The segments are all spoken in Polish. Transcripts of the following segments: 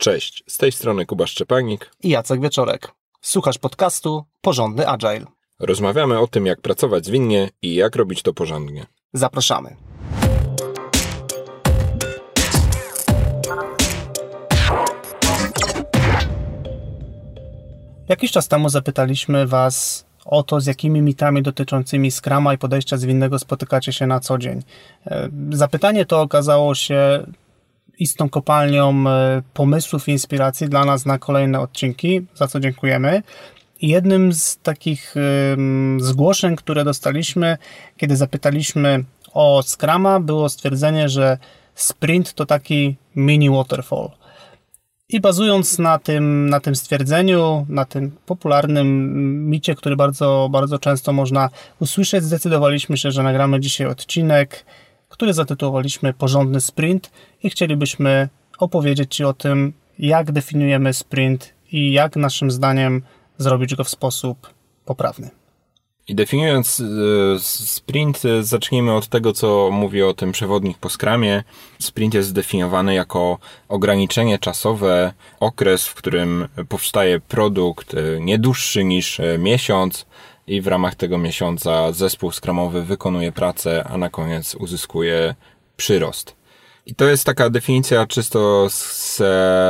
Cześć, z tej strony Kuba Szczepanik i Jacek Wieczorek. Słuchasz podcastu Porządny Agile. Rozmawiamy o tym, jak pracować zwinnie i jak robić to porządnie. Zapraszamy. Jakiś czas temu zapytaliśmy Was o to, z jakimi mitami dotyczącymi Scrama i podejścia zwinnego spotykacie się na co dzień. E, zapytanie to okazało się istną kopalnią e, pomysłów i inspiracji dla nas na kolejne odcinki, za co dziękujemy. Jednym z takich zgłoszeń, które dostaliśmy, kiedy zapytaliśmy o Scrama, było stwierdzenie, że sprint to taki mini waterfall. I bazując na tym, na tym stwierdzeniu, na tym popularnym micie, który bardzo, bardzo często można usłyszeć, zdecydowaliśmy się, że nagramy dzisiaj odcinek, który zatytułowaliśmy Porządny Sprint i chcielibyśmy opowiedzieć Ci o tym, jak definiujemy sprint i jak naszym zdaniem zrobić go w sposób poprawny. I definiując e, sprint, e, zacznijmy od tego, co mówi o tym przewodnik po skramie. Sprint jest zdefiniowany jako ograniczenie czasowe, okres, w którym powstaje produkt e, nie dłuższy niż miesiąc i w ramach tego miesiąca zespół skramowy wykonuje pracę, a na koniec uzyskuje przyrost. I to jest taka definicja czysto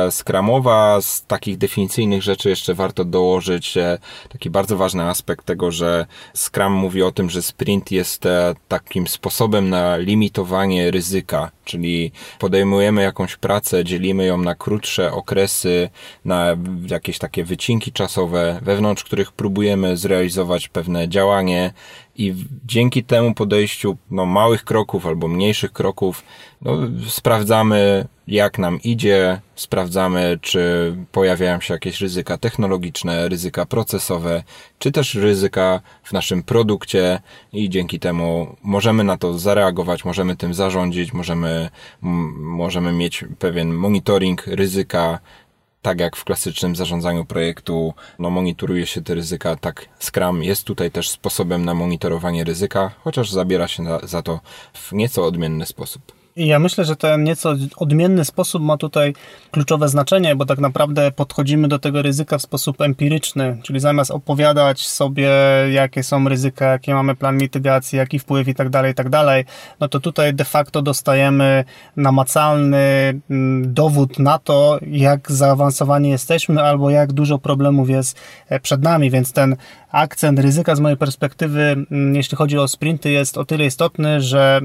skramowa. Z takich definicyjnych rzeczy jeszcze warto dołożyć e, taki bardzo ważny aspekt tego, że Scrum mówi o tym, że sprint jest e, takim sposobem na limitowanie ryzyka, czyli podejmujemy jakąś pracę, dzielimy ją na krótsze okresy, na jakieś takie wycinki czasowe, wewnątrz których próbujemy zrealizować pewne działanie i dzięki temu podejściu no, małych kroków albo mniejszych kroków no, sprawdzamy, jak nam idzie, sprawdzamy, czy pojawiają się jakieś ryzyka technologiczne, ryzyka procesowe, czy też ryzyka w naszym produkcie i dzięki temu możemy na to zareagować, możemy tym zarządzić, możemy, możemy mieć pewien monitoring ryzyka, tak jak w klasycznym zarządzaniu projektu, no monitoruje się te ryzyka, tak Scrum jest tutaj też sposobem na monitorowanie ryzyka, chociaż zabiera się na, za to w nieco odmienny sposób. I ja myślę, że ten nieco odmienny sposób ma tutaj kluczowe znaczenie, bo tak naprawdę podchodzimy do tego ryzyka w sposób empiryczny, czyli zamiast opowiadać sobie, jakie są ryzyka, jakie mamy plan mitygacji, jaki wpływ i tak dalej, i tak dalej, no to tutaj de facto dostajemy namacalny mm, dowód na to, jak zaawansowani jesteśmy albo jak dużo problemów jest e, przed nami, więc ten akcent ryzyka z mojej perspektywy, mm, jeśli chodzi o sprinty, jest o tyle istotny, że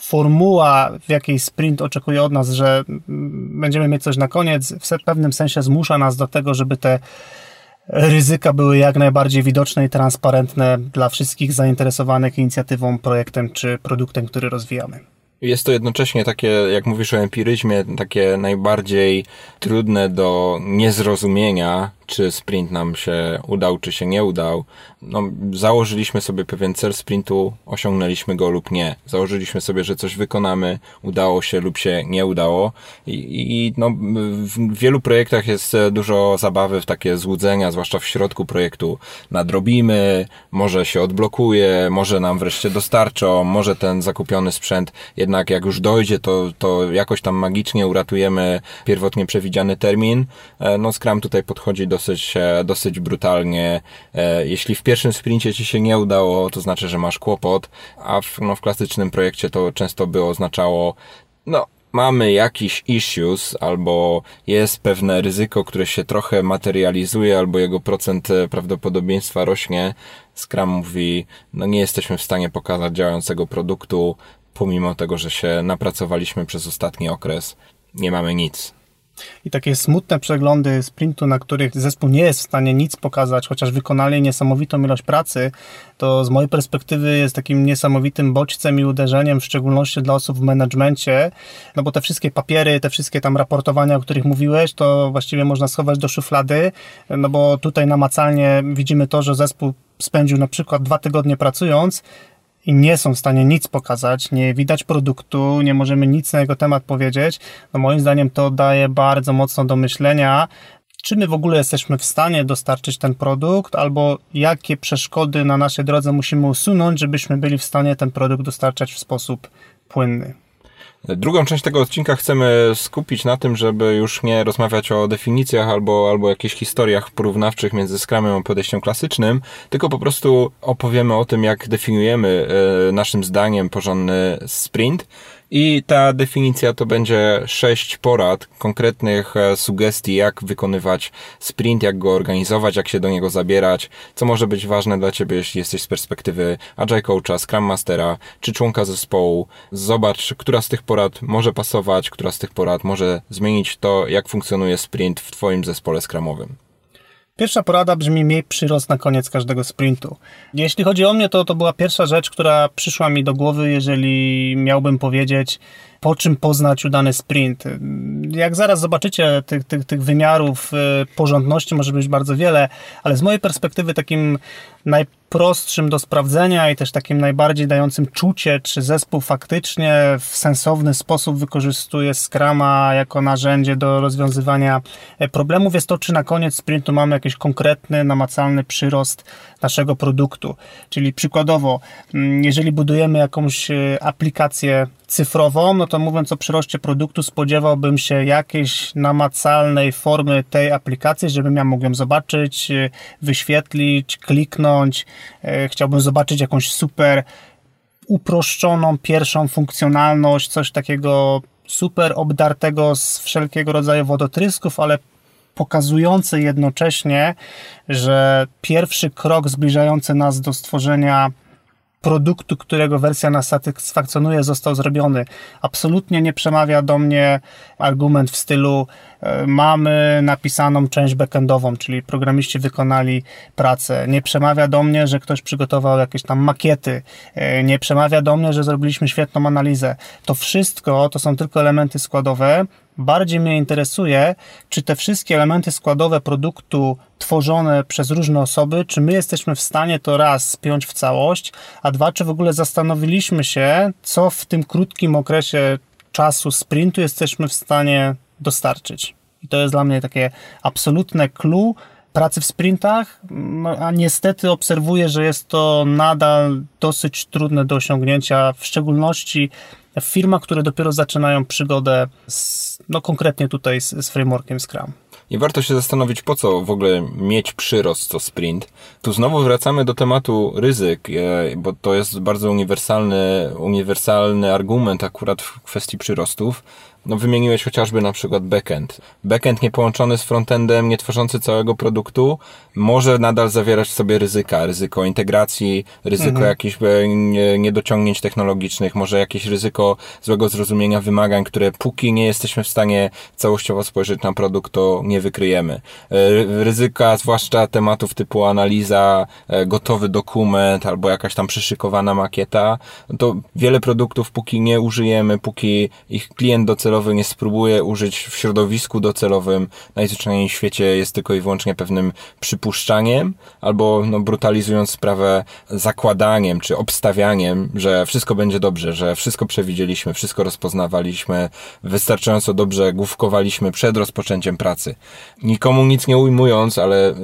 formuła, w jakiej sprint oczekuje od nas, że będziemy mieć coś na koniec, w pewnym sensie zmusza nas do tego, żeby te ryzyka były jak najbardziej widoczne i transparentne dla wszystkich zainteresowanych inicjatywą, projektem czy produktem, który rozwijamy. Jest to jednocześnie takie, jak mówisz o empiryzmie, takie najbardziej trudne do niezrozumienia, czy sprint nam się udał, czy się nie udał. No, założyliśmy sobie pewien cel sprintu, osiągnęliśmy go lub nie. Założyliśmy sobie, że coś wykonamy, udało się lub się nie udało. I, i no, w wielu projektach jest dużo zabawy w takie złudzenia, zwłaszcza w środku projektu. Nadrobimy, może się odblokuje, może nam wreszcie dostarczą, może ten zakupiony sprzęt jednak jak już dojdzie, to, to jakoś tam magicznie uratujemy pierwotnie przewidziany termin. E, no, Scrum tutaj podchodzi dosyć, e, dosyć brutalnie. E, jeśli w pierwszym sprincie ci się nie udało, to znaczy, że masz kłopot, a w, no, w klasycznym projekcie to często by oznaczało, no, mamy jakiś issues, albo jest pewne ryzyko, które się trochę materializuje, albo jego procent e, prawdopodobieństwa rośnie, Scrum mówi, no nie jesteśmy w stanie pokazać działającego produktu, pomimo tego, że się napracowaliśmy przez ostatni okres, nie mamy nic. I takie smutne przeglądy sprintu, na których zespół nie jest w stanie nic pokazać, chociaż wykonali niesamowitą ilość pracy, to z mojej perspektywy jest takim niesamowitym bodźcem i uderzeniem, w szczególności dla osób w managemencie, no bo te wszystkie papiery, te wszystkie tam raportowania, o których mówiłeś, to właściwie można schować do szuflady, no bo tutaj namacalnie widzimy to, że zespół spędził na przykład dwa tygodnie pracując, i nie są w stanie nic pokazać, nie widać produktu, nie możemy nic na jego temat powiedzieć, no moim zdaniem to daje bardzo mocno do myślenia, czy my w ogóle jesteśmy w stanie dostarczyć ten produkt, albo jakie przeszkody na naszej drodze musimy usunąć, żebyśmy byli w stanie ten produkt dostarczać w sposób płynny. Drugą część tego odcinka chcemy skupić na tym, żeby już nie rozmawiać o definicjach albo, albo jakichś historiach porównawczych między Scrumem a podejściem klasycznym, tylko po prostu opowiemy o tym, jak definiujemy e, naszym zdaniem porządny sprint i ta definicja to będzie sześć porad, konkretnych e, sugestii, jak wykonywać sprint, jak go organizować, jak się do niego zabierać, co może być ważne dla Ciebie, jeśli jesteś z perspektywy Agile Coacha, Scrum Mastera, czy członka zespołu. Zobacz, która z tych porad może pasować, która z tych porad może zmienić to, jak funkcjonuje sprint w Twoim zespole Scrumowym. Pierwsza porada brzmi miej przyrost na koniec każdego sprintu. Jeśli chodzi o mnie, to to była pierwsza rzecz, która przyszła mi do głowy, jeżeli miałbym powiedzieć, po czym poznać udany sprint. Jak zaraz zobaczycie, tych, tych, tych wymiarów y, porządności może być bardzo wiele, ale z mojej perspektywy takim najprostszym do sprawdzenia i też takim najbardziej dającym czucie, czy zespół faktycznie w sensowny sposób wykorzystuje Scrama jako narzędzie do rozwiązywania e, problemów jest to, czy na koniec sprintu mamy jakiś konkretny, namacalny przyrost naszego produktu. Czyli przykładowo, mm, jeżeli budujemy jakąś e, aplikację cyfrową, no to mówiąc o przyroście produktu, spodziewałbym się jakiejś namacalnej formy tej aplikacji, żebym ja mógł ją zobaczyć, e, wyświetlić, kliknąć. E, chciałbym zobaczyć jakąś super uproszczoną pierwszą funkcjonalność, coś takiego super obdartego z wszelkiego rodzaju wodotrysków, ale pokazujący jednocześnie, że pierwszy krok zbliżający nas do stworzenia produktu, którego wersja nas satysfakcjonuje, został zrobiony. Absolutnie nie przemawia do mnie argument w stylu e, mamy napisaną część backendową, czyli programiści wykonali pracę. Nie przemawia do mnie, że ktoś przygotował jakieś tam makiety. E, nie przemawia do mnie, że zrobiliśmy świetną analizę. To wszystko to są tylko elementy składowe, Bardziej mnie interesuje, czy te wszystkie elementy składowe produktu tworzone przez różne osoby, czy my jesteśmy w stanie to raz spiąć w całość, a dwa, czy w ogóle zastanowiliśmy się, co w tym krótkim okresie czasu sprintu jesteśmy w stanie dostarczyć. I to jest dla mnie takie absolutne clue pracy w sprintach, no, a niestety obserwuję, że jest to nadal dosyć trudne do osiągnięcia, w szczególności w firmach, które dopiero zaczynają przygodę z, no konkretnie tutaj z, z frameworkiem Scrum. I warto się zastanowić, po co w ogóle mieć przyrost co sprint. Tu znowu wracamy do tematu ryzyk, e, bo to jest bardzo uniwersalny, uniwersalny argument akurat w kwestii przyrostów. No wymieniłeś chociażby na przykład backend. Backend nie połączony z frontendem, nie tworzący całego produktu, może nadal zawierać w sobie ryzyka. Ryzyko integracji, ryzyko mhm. jakichś e, niedociągnięć technologicznych, może jakieś ryzyko złego zrozumienia wymagań, które póki nie jesteśmy w stanie całościowo spojrzeć na produkt, to nie wykryjemy. E, ryzyka, zwłaszcza tematów typu analiza, e, gotowy dokument albo jakaś tam przyszykowana makieta, to wiele produktów póki nie użyjemy, póki ich klient docelowy docelowy nie spróbuje użyć w środowisku docelowym, najzwyczajniej w świecie jest tylko i wyłącznie pewnym przypuszczaniem, albo no, brutalizując sprawę zakładaniem czy obstawianiem, że wszystko będzie dobrze, że wszystko przewidzieliśmy, wszystko rozpoznawaliśmy, wystarczająco dobrze główkowaliśmy przed rozpoczęciem pracy. Nikomu nic nie ujmując, ale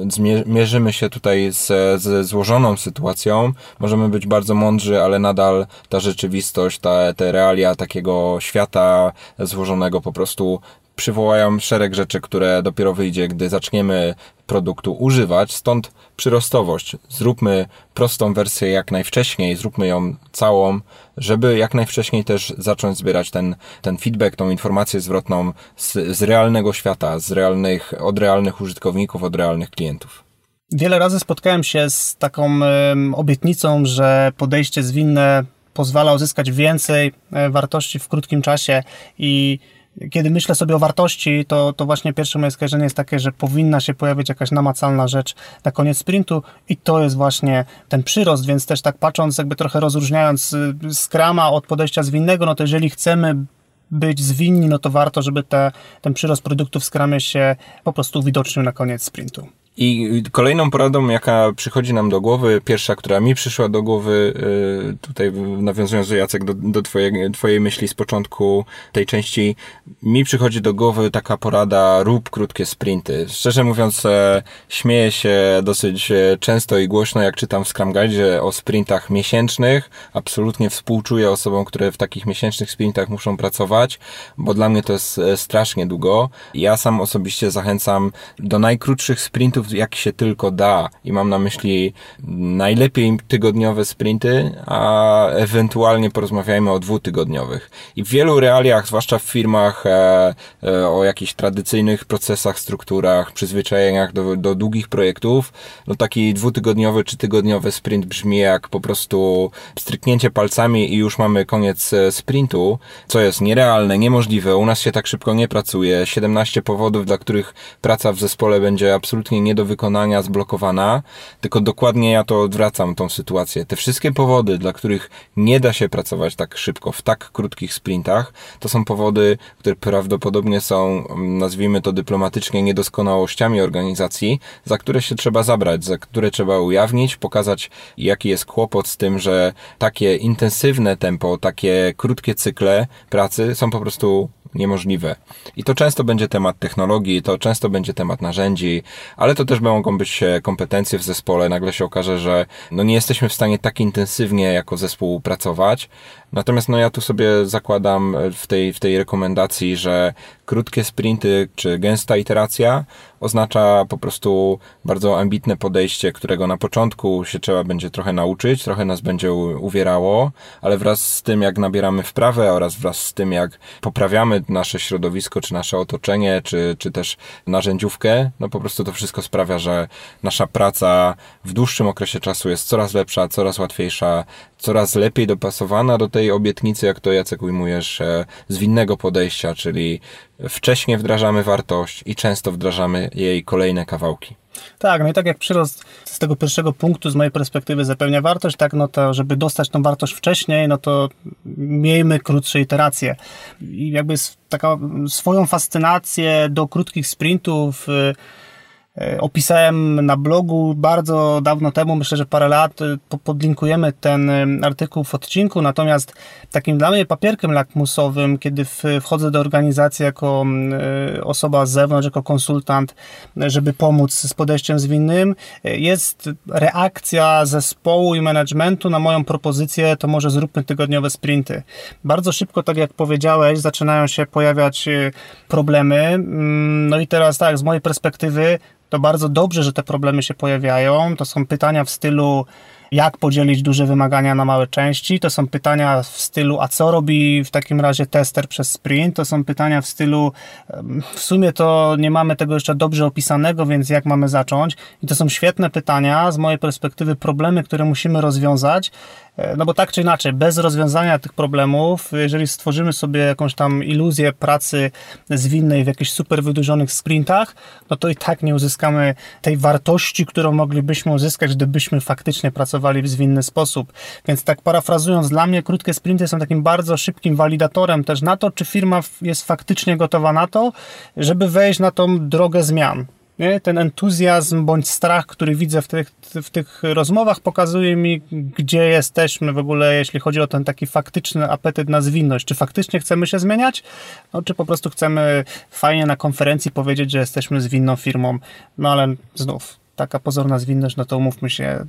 mierzymy się tutaj z, złożoną sytuacją, możemy być bardzo mądrzy, ale nadal ta rzeczywistość, ta, te realia takiego świata złożonego złożonego po prostu przywołają szereg rzeczy, które dopiero wyjdzie, gdy zaczniemy produktu używać, stąd przyrostowość. Zróbmy prostą wersję jak najwcześniej, zróbmy ją całą, żeby jak najwcześniej też zacząć zbierać ten, ten feedback, tą informację zwrotną z, z realnego świata, z realnych, od realnych użytkowników, od realnych klientów. Wiele razy spotkałem się z taką obietnicą, że podejście zwinne pozwala uzyskać więcej e, wartości w krótkim czasie i kiedy myślę sobie o wartości, to, to właśnie pierwsze moje skojarzenie jest takie, że powinna się pojawić jakaś namacalna rzecz na koniec sprintu i to jest właśnie ten przyrost, więc też tak patrząc, jakby trochę rozróżniając y, Scrama od podejścia zwinnego, no to jeżeli chcemy być zwinni, no to warto, żeby te, ten przyrost produktów w Scrumie się po prostu uwidocznił na koniec sprintu. I kolejną poradą, jaka przychodzi nam do głowy, pierwsza, która mi przyszła do głowy, y, tutaj nawiązując Jacek do, do twojej, twojej myśli z początku tej części, mi przychodzi do głowy taka porada, rób krótkie sprinty. Szczerze mówiąc, e, śmieję się dosyć e, często i głośno, jak czytam w Scrum Guide o sprintach miesięcznych. Absolutnie współczuję osobom, które w takich miesięcznych sprintach muszą pracować, bo dla mnie to jest e, strasznie długo. Ja sam osobiście zachęcam do najkrótszych sprintów jak się tylko da. I mam na myśli najlepiej tygodniowe sprinty, a ewentualnie porozmawiajmy o dwutygodniowych. I w wielu realiach, zwłaszcza w firmach e, e, o jakichś tradycyjnych procesach, strukturach, przyzwyczajeniach do, do długich projektów, no taki dwutygodniowy czy tygodniowy sprint brzmi jak po prostu stryknięcie palcami i już mamy koniec e, sprintu, co jest nierealne, niemożliwe. U nas się tak szybko nie pracuje. 17 powodów, dla których praca w zespole będzie absolutnie nie do wykonania, zblokowana, tylko dokładnie ja to odwracam, tą sytuację. Te wszystkie powody, dla których nie da się pracować tak szybko, w tak krótkich sprintach, to są powody, które prawdopodobnie są, mm, nazwijmy to dyplomatycznie, niedoskonałościami organizacji, za które się trzeba zabrać, za które trzeba ujawnić, pokazać, jaki jest kłopot z tym, że takie intensywne tempo, takie krótkie cykle pracy są po prostu niemożliwe. I to często będzie temat technologii, to często będzie temat narzędzi, ale to też mogą być e, kompetencje w zespole. Nagle się okaże, że no nie jesteśmy w stanie tak intensywnie jako zespół pracować. Natomiast no ja tu sobie zakładam w tej, w tej rekomendacji, że krótkie sprinty czy gęsta iteracja oznacza po prostu bardzo ambitne podejście, którego na początku się trzeba będzie trochę nauczyć, trochę nas będzie uwierało, ale wraz z tym, jak nabieramy wprawę oraz wraz z tym, jak poprawiamy nasze środowisko, czy nasze otoczenie, czy, czy też narzędziówkę, no po prostu to wszystko sprawia, że nasza praca w dłuższym okresie czasu jest coraz lepsza, coraz łatwiejsza, coraz lepiej dopasowana do tej obietnicy, jak to Jacek ujmujesz, e, zwinnego podejścia, czyli wcześniej wdrażamy wartość i często wdrażamy jej kolejne kawałki. Tak, no i tak jak przyrost z tego pierwszego punktu z mojej perspektywy zapewnia wartość, tak, no to żeby dostać tą wartość wcześniej, no to miejmy krótsze iteracje. I jakby taka swoją fascynację do krótkich sprintów yy, opisałem na blogu bardzo dawno temu, myślę, że parę lat, e, podlinkujemy ten e, artykuł w odcinku, natomiast takim dla mnie papierkiem lakmusowym, kiedy wchodzę do organizacji jako osoba z zewnątrz, jako konsultant, żeby pomóc z podejściem zwinnym, jest reakcja zespołu i managementu na moją propozycję, to może zróbmy tygodniowe sprinty. Bardzo szybko, tak jak powiedziałeś, zaczynają się pojawiać problemy. Mm, no i teraz tak, z mojej perspektywy to bardzo dobrze, że te problemy się pojawiają. To są pytania w stylu, jak podzielić duże wymagania na małe części. To są pytania w stylu, a co robi w takim razie tester przez sprint. To są pytania w stylu, w sumie to nie mamy tego jeszcze dobrze opisanego, więc jak mamy zacząć? I to są świetne pytania, z mojej perspektywy problemy, które musimy rozwiązać. E, no bo tak czy inaczej, bez rozwiązania tych problemów, jeżeli stworzymy sobie jakąś tam iluzję pracy zwinnej w jakichś super wydłużonych sprintach, no to i tak nie uzyskamy tej wartości, którą moglibyśmy uzyskać, gdybyśmy faktycznie pracowali w zwinny sposób. Więc tak parafrazując, dla mnie krótkie sprinty są takim bardzo szybkim walidatorem też na to, czy firma jest faktycznie gotowa na to, żeby wejść na tą drogę zmian. Nie? Ten entuzjazm bądź strach, który widzę w tych, w tych rozmowach, pokazuje mi, gdzie jesteśmy w ogóle, jeśli chodzi o ten taki faktyczny apetyt na zwinność. Czy faktycznie chcemy się zmieniać, no, czy po prostu chcemy fajnie na konferencji powiedzieć, że jesteśmy zwinną firmą. No ale znów, taka pozorna zwinność, no to umówmy się,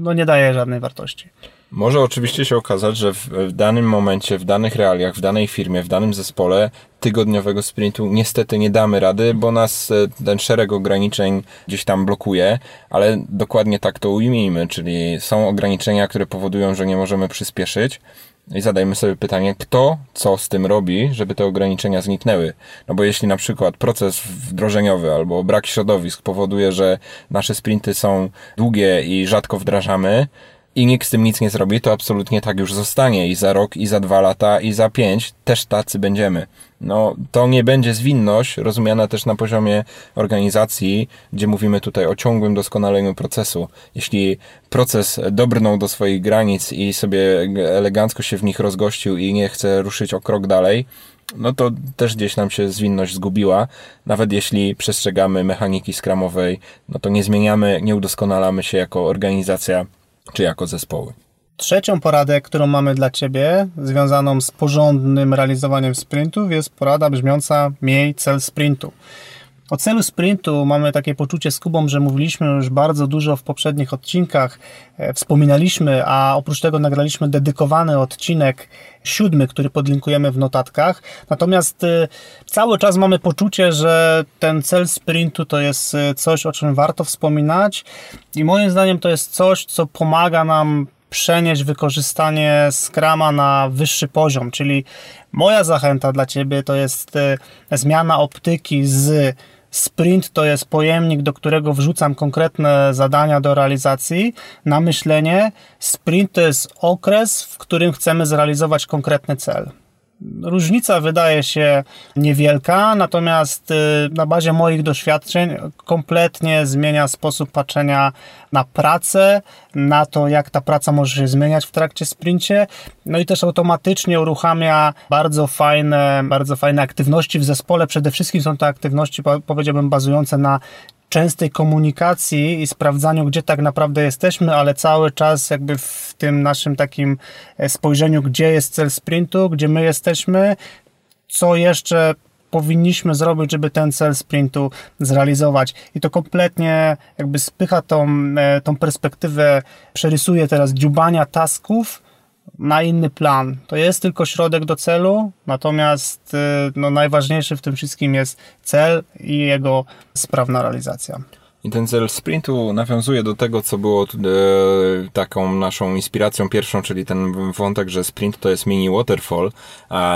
no nie daje żadnej wartości. Może oczywiście się okazać, że w, w, danym momencie, w danych realiach, w danej firmie, w danym zespole tygodniowego sprintu niestety nie damy rady, bo nas e, ten szereg ograniczeń gdzieś tam blokuje, ale dokładnie tak to ujmijmy, czyli są ograniczenia, które powodują, że nie możemy przyspieszyć. I zadajmy sobie pytanie, kto co z tym robi, żeby te ograniczenia zniknęły. No bo jeśli na przykład proces wdrożeniowy albo brak środowisk powoduje, że nasze sprinty są długie i rzadko wdrażamy, i nikt z tym nic nie zrobi, to absolutnie tak już zostanie i za rok, i za dwa lata, i za pięć też tacy będziemy. No, to nie będzie zwinność, rozumiana też na poziomie organizacji, gdzie mówimy tutaj o ciągłym doskonaleniu procesu. Jeśli proces dobrnął do swoich granic i sobie elegancko się w nich rozgościł i nie chce ruszyć o krok dalej, no to też gdzieś nam się zwinność zgubiła. Nawet jeśli przestrzegamy mechaniki skramowej, no to nie zmieniamy, nie udoskonalamy się jako organizacja czy jako zespoły. Trzecią poradę, którą mamy dla Ciebie, związaną z porządnym realizowaniem sprintów, jest porada brzmiąca miej cel sprintu. O celu sprintu mamy takie poczucie z Kubą, że mówiliśmy już bardzo dużo w poprzednich odcinkach, e, wspominaliśmy, a oprócz tego nagraliśmy dedykowany odcinek siódmy, który podlinkujemy w notatkach. Natomiast e, cały czas mamy poczucie, że ten cel sprintu to jest e, coś, o czym warto wspominać i moim zdaniem to jest coś, co pomaga nam przenieść wykorzystanie Scrama na wyższy poziom, czyli moja zachęta dla Ciebie to jest zmiana optyki z Sprint to jest pojemnik, do którego wrzucam konkretne zadania do realizacji na myślenie. Sprint to jest okres, w którym chcemy zrealizować konkretny cel. Różnica wydaje się niewielka, natomiast y, na bazie moich doświadczeń kompletnie zmienia sposób patrzenia na pracę, na to, jak ta praca może się zmieniać w trakcie sprincie. No i też automatycznie uruchamia bardzo fajne, bardzo fajne aktywności w zespole. Przede wszystkim są to aktywności, powiedziałbym, bazujące na częstej komunikacji i sprawdzaniu, gdzie tak naprawdę jesteśmy, ale cały czas jakby w tym naszym takim e, spojrzeniu, gdzie jest cel sprintu, gdzie my jesteśmy, co jeszcze powinniśmy zrobić, żeby ten cel sprintu zrealizować. I to kompletnie jakby spycha tą, e, tą perspektywę, przerysuje teraz dziubania tasków na inny plan. To jest tylko środek do celu, natomiast y, no, najważniejszy w tym wszystkim jest cel i jego sprawna realizacja. I ten cel sprintu nawiązuje do tego, co było e, taką naszą inspiracją pierwszą, czyli ten wątek, że sprint to jest mini waterfall.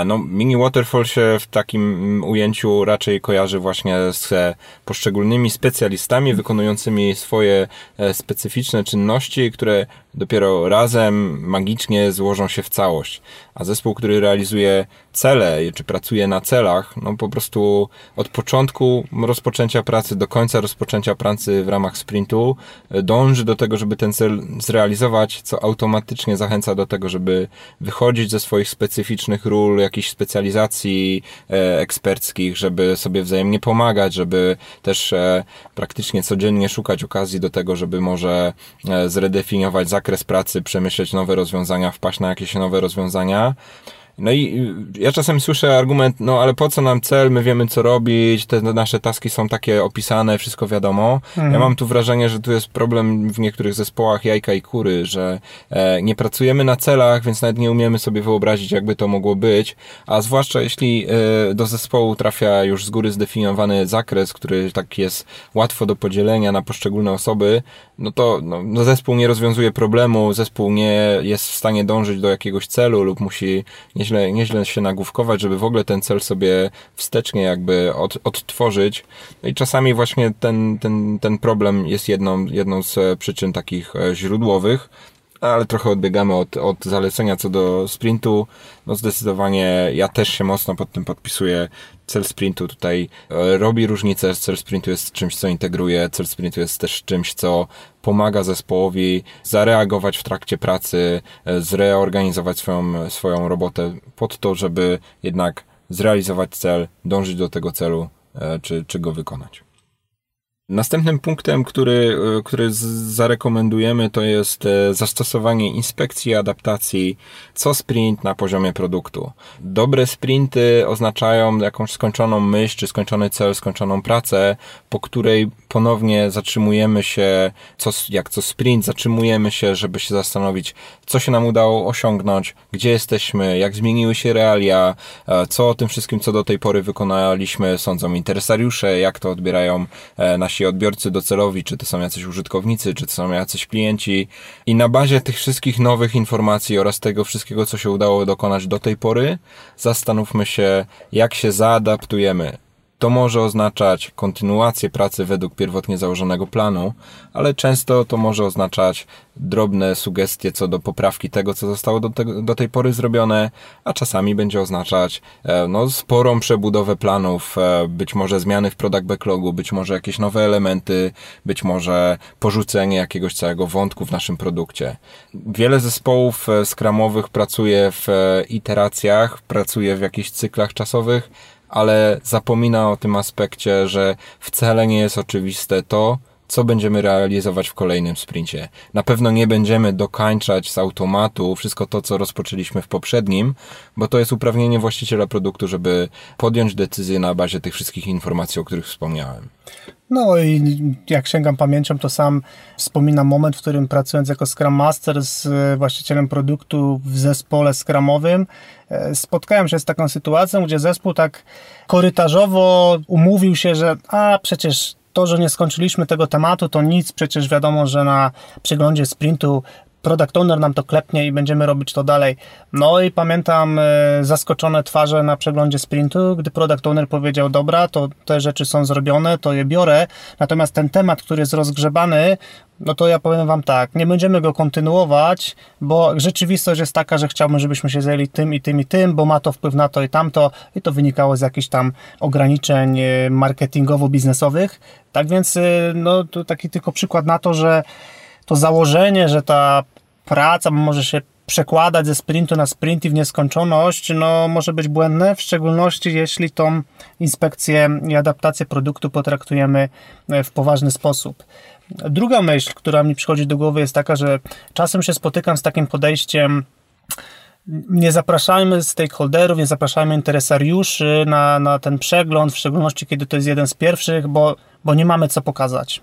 No, mini waterfall się w takim ujęciu raczej kojarzy właśnie z poszczególnymi specjalistami wykonującymi swoje e, specyficzne czynności, które dopiero razem magicznie złożą się w całość. A zespół, który realizuje cele, czy pracuje na celach, no po prostu od początku rozpoczęcia pracy do końca rozpoczęcia pracy w ramach sprintu e, dąży do tego, żeby ten cel zrealizować, co automatycznie zachęca do tego, żeby wychodzić ze swoich specyficznych ról, jakichś specjalizacji e, eksperckich, żeby sobie wzajemnie pomagać, żeby też e, praktycznie codziennie szukać okazji do tego, żeby może zredefiniować zakres pracy, przemyśleć nowe rozwiązania, wpaść na jakieś nowe rozwiązania. No i ja czasem słyszę argument, no ale po co nam cel, my wiemy co robić, te nasze taski są takie opisane, wszystko wiadomo. Mhm. Ja mam tu wrażenie, że tu jest problem w niektórych zespołach jajka i kury, że e, nie pracujemy na celach, więc nawet nie umiemy sobie wyobrazić, jakby to mogło być, a zwłaszcza jeśli e, do zespołu trafia już z góry zdefiniowany zakres, który tak jest łatwo do podzielenia na poszczególne osoby, no to no, no zespół nie rozwiązuje problemu, zespół nie jest w stanie dążyć do jakiegoś celu lub musi nie nieźle, nieźle się nagłówkować, żeby w ogóle ten cel sobie wstecznie jakby od, odtworzyć. I czasami właśnie ten, ten, ten problem jest jedną, jedną z przyczyn takich e, źródłowych ale trochę odbiegamy od, od zalecenia co do sprintu. No zdecydowanie ja też się mocno pod tym podpisuję. Cel sprintu tutaj e, robi różnicę. Cel sprintu jest czymś, co integruje. Cel sprintu jest też czymś, co pomaga zespołowi zareagować w trakcie pracy, e, zreorganizować swoją, swoją robotę pod to, żeby jednak zrealizować cel, dążyć do tego celu, e, czy, czy go wykonać. Następnym punktem, który, e, który zarekomendujemy, to jest e, zastosowanie inspekcji i adaptacji co sprint na poziomie produktu. Dobre sprinty oznaczają jakąś skończoną myśl, czy skończony cel, skończoną pracę, po której ponownie zatrzymujemy się, co, jak co sprint, zatrzymujemy się, żeby się zastanowić, co się nam udało osiągnąć, gdzie jesteśmy, jak zmieniły się realia, e, co o tym wszystkim, co do tej pory wykonaliśmy, sądzą interesariusze, jak to odbierają nasi nasi odbiorcy docelowi, czy to są jacyś użytkownicy, czy to są jacyś klienci. I na bazie tych wszystkich nowych informacji oraz tego wszystkiego, co się udało dokonać do tej pory, zastanówmy się, jak się zaadaptujemy To może oznaczać kontynuację pracy według pierwotnie założonego planu, ale często to może oznaczać drobne sugestie co do poprawki tego, co zostało do, te, do tej pory zrobione, a czasami będzie oznaczać e, no, sporą przebudowę planów, e, być może zmiany w product backlogu, być może jakieś nowe elementy, być może porzucenie jakiegoś całego wątku w naszym produkcie. Wiele zespołów e, skramowych pracuje w iteracjach, pracuje w jakichś cyklach czasowych, ale zapomina o tym aspekcie, że wcale nie jest oczywiste to, co będziemy realizować w kolejnym sprincie. Na pewno nie będziemy dokańczać z automatu wszystko to, co rozpoczęliśmy w poprzednim, bo to jest uprawnienie właściciela produktu, żeby podjąć decyzję na bazie tych wszystkich informacji, o których wspomniałem. No i jak sięgam pamięcią, to sam wspominam moment, w którym pracując jako Scrum Master z właścicielem produktu w zespole Scrumowym, e, spotkałem się z taką sytuacją, gdzie zespół tak korytarzowo umówił się, że a przecież to, że nie skończyliśmy tego tematu, to nic, przecież wiadomo, że na przeglądzie sprintu product owner nam to klepnie i będziemy robić to dalej. No i pamiętam e, zaskoczone twarze na przeglądzie sprintu, gdy product owner powiedział, dobra, to te rzeczy są zrobione, to je biorę, natomiast ten temat, który jest rozgrzebany, no to ja powiem Wam tak, nie będziemy go kontynuować, bo rzeczywistość jest taka, że chciałbym, żebyśmy się zajęli tym i tym i tym, bo ma to wpływ na to i tamto i to wynikało z jakichś tam ograniczeń e, marketingowo-biznesowych. Tak więc, e, no to taki tylko przykład na to, że to założenie, że ta praca może się przekładać ze sprintu na sprint i w nieskończoność, no może być błędne, w szczególności jeśli tą inspekcję i adaptację produktu potraktujemy e, w poważny sposób. Druga myśl, która mi przychodzi do głowy jest taka, że czasem się spotykam z takim podejściem nie zapraszajmy stakeholderów, nie zapraszajmy interesariuszy na, na ten przegląd, w szczególności kiedy to jest jeden z pierwszych, bo, bo nie mamy co pokazać.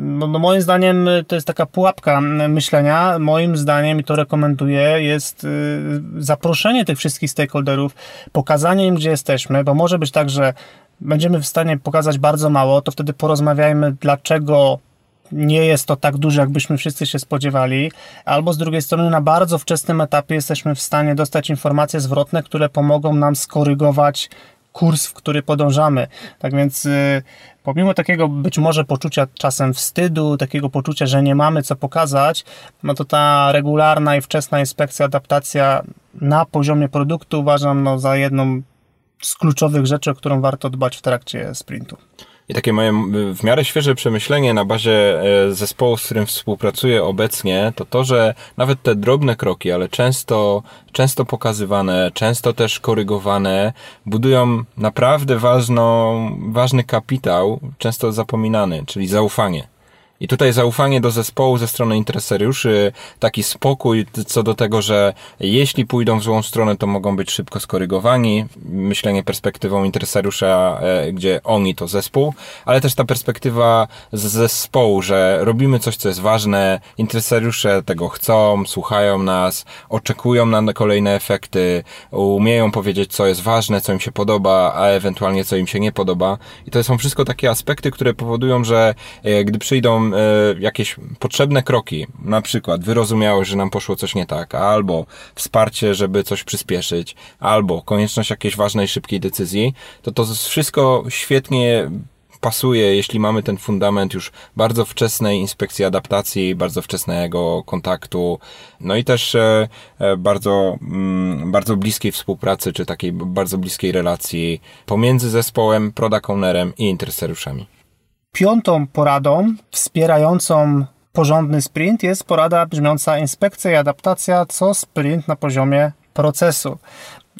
No, no moim zdaniem to jest taka pułapka myślenia. Moim zdaniem, i to rekomenduję, jest y, zaproszenie tych wszystkich stakeholderów, pokazanie im, gdzie jesteśmy, bo może być tak, że będziemy w stanie pokazać bardzo mało, to wtedy porozmawiajmy, dlaczego nie jest to tak duże, jakbyśmy wszyscy się spodziewali, albo z drugiej strony na bardzo wczesnym etapie jesteśmy w stanie dostać informacje zwrotne, które pomogą nam skorygować kurs, w który podążamy. Tak więc y, pomimo takiego być może poczucia czasem wstydu, takiego poczucia, że nie mamy co pokazać, no to ta regularna i wczesna inspekcja, adaptacja na poziomie produktu uważam no, za jedną z kluczowych rzeczy, o którą warto dbać w trakcie sprintu. I takie moje w miarę świeże przemyślenie na bazie e, zespołu, z którym współpracuję obecnie, to to, że nawet te drobne kroki, ale często, często pokazywane, często też korygowane, budują naprawdę ważną, ważny kapitał, często zapominany, czyli zaufanie. I tutaj zaufanie do zespołu ze strony interesariuszy, taki spokój co do tego, że jeśli pójdą w złą stronę, to mogą być szybko skorygowani. Myślenie perspektywą interesariusza, e, gdzie oni to zespół, ale też ta perspektywa z zespołu, że robimy coś, co jest ważne, interesariusze tego chcą, słuchają nas, oczekują na kolejne efekty, umieją powiedzieć, co jest ważne, co im się podoba, a ewentualnie co im się nie podoba. I to są wszystko takie aspekty, które powodują, że e, gdy przyjdą e, jakieś potrzebne kroki, na przykład wyrozumiałość, że nam poszło coś nie tak, albo wsparcie, żeby coś przyspieszyć, albo konieczność jakiejś ważnej, szybkiej decyzji, to to wszystko świetnie pasuje, jeśli mamy ten fundament już bardzo wczesnej inspekcji adaptacji, bardzo wczesnego kontaktu, no i też e, e, bardzo, mm, bardzo bliskiej współpracy, czy takiej bardzo bliskiej relacji pomiędzy zespołem, product ownerem i interesariuszami. Piątą poradą wspierającą porządny sprint jest porada brzmiąca inspekcja i adaptacja co sprint na poziomie procesu.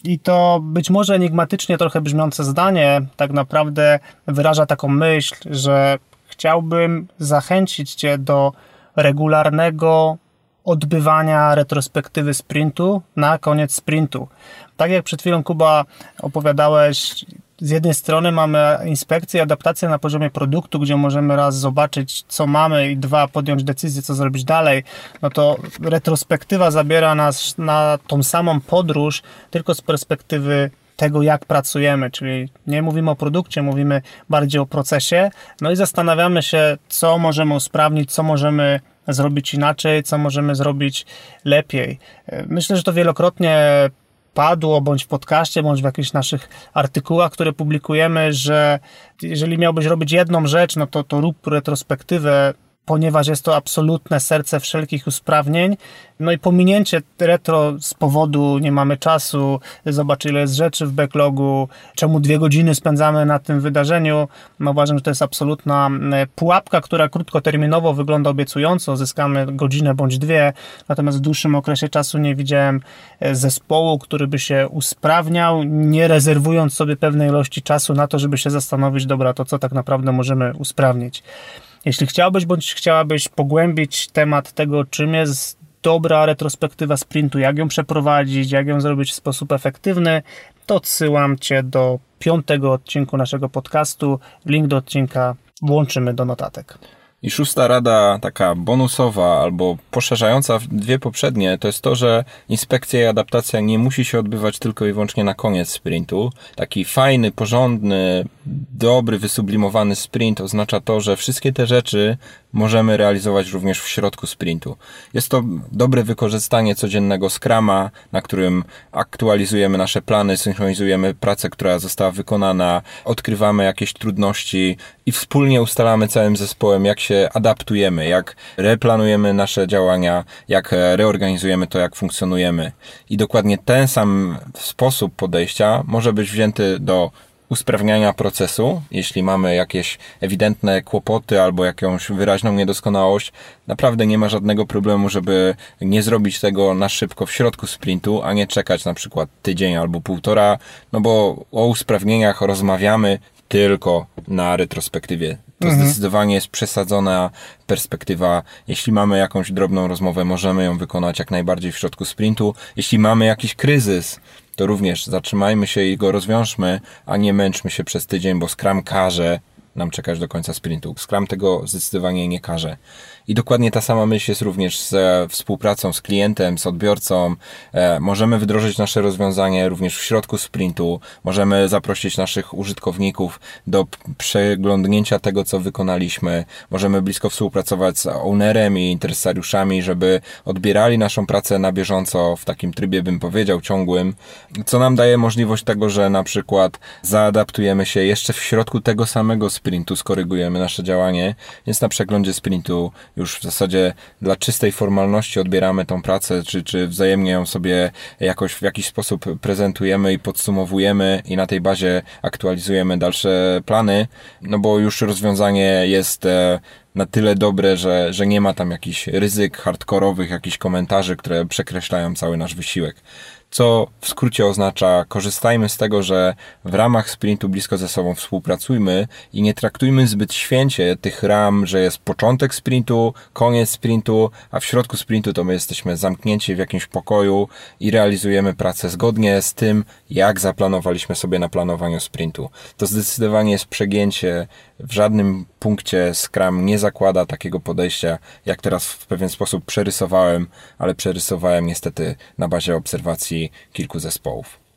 I to być może enigmatycznie trochę brzmiące zdanie tak naprawdę wyraża taką myśl, że chciałbym zachęcić Cię do regularnego odbywania retrospektywy sprintu na koniec sprintu. Tak jak przed chwilą Kuba opowiadałeś, z jednej strony mamy inspekcję, adaptację na poziomie produktu, gdzie możemy raz zobaczyć, co mamy i dwa, podjąć decyzję, co zrobić dalej, no to retrospektywa zabiera nas na tą samą podróż, tylko z perspektywy tego, jak pracujemy, czyli nie mówimy o produkcie, mówimy bardziej o procesie, no i zastanawiamy się, co możemy usprawnić, co możemy zrobić inaczej, co możemy zrobić lepiej. Myślę, że to wielokrotnie padło, bądź w podcaście, bądź w jakichś naszych artykułach, które publikujemy, że jeżeli miałbyś robić jedną rzecz, no to, to rób retrospektywę ponieważ jest to absolutne serce wszelkich usprawnień. No i pominięcie retro z powodu nie mamy czasu, zobacz ile jest rzeczy w backlogu, czemu dwie godziny spędzamy na tym wydarzeniu. No uważam, że to jest absolutna pułapka, która krótkoterminowo wygląda obiecująco, zyskamy godzinę bądź dwie, natomiast w dłuższym okresie czasu nie widziałem e, zespołu, który by się usprawniał, nie rezerwując sobie pewnej ilości czasu na to, żeby się zastanowić, dobra, to co tak naprawdę możemy usprawnić. Jeśli chciałbyś bądź chciałabyś pogłębić temat tego, czym jest dobra retrospektywa sprintu, jak ją przeprowadzić, jak ją zrobić w sposób efektywny, to odsyłam Cię do piątego odcinku naszego podcastu. Link do odcinka włączymy do notatek. I szósta rada, taka bonusowa albo poszerzająca dwie poprzednie, to jest to, że inspekcja i adaptacja nie musi się odbywać tylko i wyłącznie na koniec sprintu. Taki fajny, porządny, dobry, wysublimowany sprint oznacza to, że wszystkie te rzeczy możemy realizować również w środku sprintu. Jest to dobre wykorzystanie codziennego skrama, na którym aktualizujemy nasze plany, synchronizujemy pracę, która została wykonana, odkrywamy jakieś trudności i wspólnie ustalamy całym zespołem, jak się adaptujemy, jak replanujemy nasze działania, jak reorganizujemy to, jak funkcjonujemy. I dokładnie ten sam sposób podejścia może być wzięty do usprawniania procesu, jeśli mamy jakieś ewidentne kłopoty albo jakąś wyraźną niedoskonałość, naprawdę nie ma żadnego problemu, żeby nie zrobić tego na szybko w środku sprintu, a nie czekać na przykład tydzień albo półtora, no bo o usprawnieniach rozmawiamy tylko na retrospektywie. To mhm. zdecydowanie jest przesadzona perspektywa. Jeśli mamy jakąś drobną rozmowę, możemy ją wykonać jak najbardziej w środku sprintu. Jeśli mamy jakiś kryzys, to również zatrzymajmy się i go rozwiążmy, a nie męczmy się przez tydzień, bo Scrum każe nam czekać do końca sprintu. Scrum tego zdecydowanie nie każe. I dokładnie ta sama myśl jest również ze współpracą z klientem, z odbiorcą. E, możemy wdrożyć nasze rozwiązanie również w środku sprintu. Możemy zaprosić naszych użytkowników do przeglądnięcia tego, co wykonaliśmy. Możemy blisko współpracować z ownerem i interesariuszami, żeby odbierali naszą pracę na bieżąco w takim trybie, bym powiedział, ciągłym, co nam daje możliwość tego, że na przykład zaadaptujemy się jeszcze w środku tego samego sprintu, skorygujemy nasze działanie, więc na przeglądzie sprintu już w zasadzie dla czystej formalności odbieramy tą pracę, czy, czy wzajemnie ją sobie jakoś w jakiś sposób prezentujemy i podsumowujemy i na tej bazie aktualizujemy dalsze plany, no bo już rozwiązanie jest e, na tyle dobre, że, że nie ma tam jakichś ryzyk hardkorowych, jakichś komentarzy, które przekreślają cały nasz wysiłek co w skrócie oznacza korzystajmy z tego, że w ramach sprintu blisko ze sobą współpracujmy i nie traktujmy zbyt święcie tych ram, że jest początek sprintu, koniec sprintu, a w środku sprintu to my jesteśmy zamknięci w jakimś pokoju i realizujemy pracę zgodnie z tym, jak zaplanowaliśmy sobie na planowaniu sprintu. To zdecydowanie jest przegięcie. W żadnym punkcie Scrum nie zakłada takiego podejścia, jak teraz w pewien sposób przerysowałem, ale przerysowałem niestety na bazie obserwacji kilku zespołów.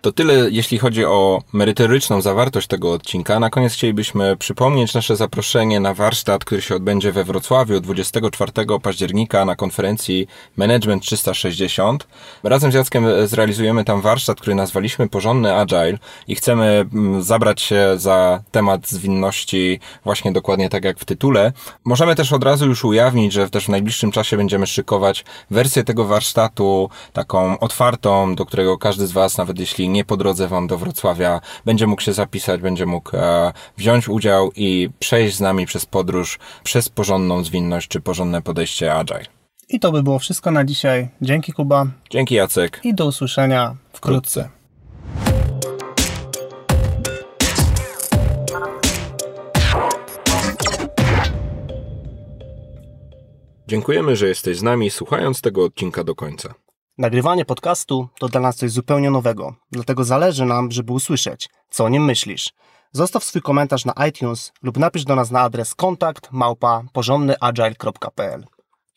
To tyle, jeśli chodzi o merytoryczną zawartość tego odcinka. Na koniec chcielibyśmy przypomnieć nasze zaproszenie na warsztat, który się odbędzie we Wrocławiu 24 października na konferencji Management 360. Razem z Jackiem zrealizujemy tam warsztat, który nazwaliśmy Porządny Agile i chcemy mm, zabrać się za temat zwinności właśnie dokładnie tak jak w tytule. Możemy też od razu już ujawnić, że też w najbliższym czasie będziemy szykować wersję tego warsztatu, taką otwartą, do którego każdy z Was, nawet jeśli nie po drodze Wam do Wrocławia, będzie mógł się zapisać, będzie mógł e, wziąć udział i przejść z nami przez podróż, przez porządną zwinność czy porządne podejście Agile. I to by było wszystko na dzisiaj. Dzięki Kuba. Dzięki Jacek. I do usłyszenia wkrótce. Dziękujemy, że jesteś z nami słuchając tego odcinka do końca. Nagrywanie podcastu to dla nas coś zupełnie nowego, dlatego zależy nam, żeby usłyszeć, co o nim myślisz. Zostaw swój komentarz na iTunes lub napisz do nas na adres kontakt małpa porządnyagile.pl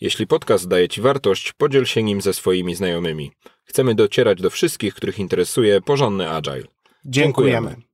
Jeśli podcast daje Ci wartość, podziel się nim ze swoimi znajomymi. Chcemy docierać do wszystkich, których interesuje porządny agile. Dziękujemy. Dziękujemy.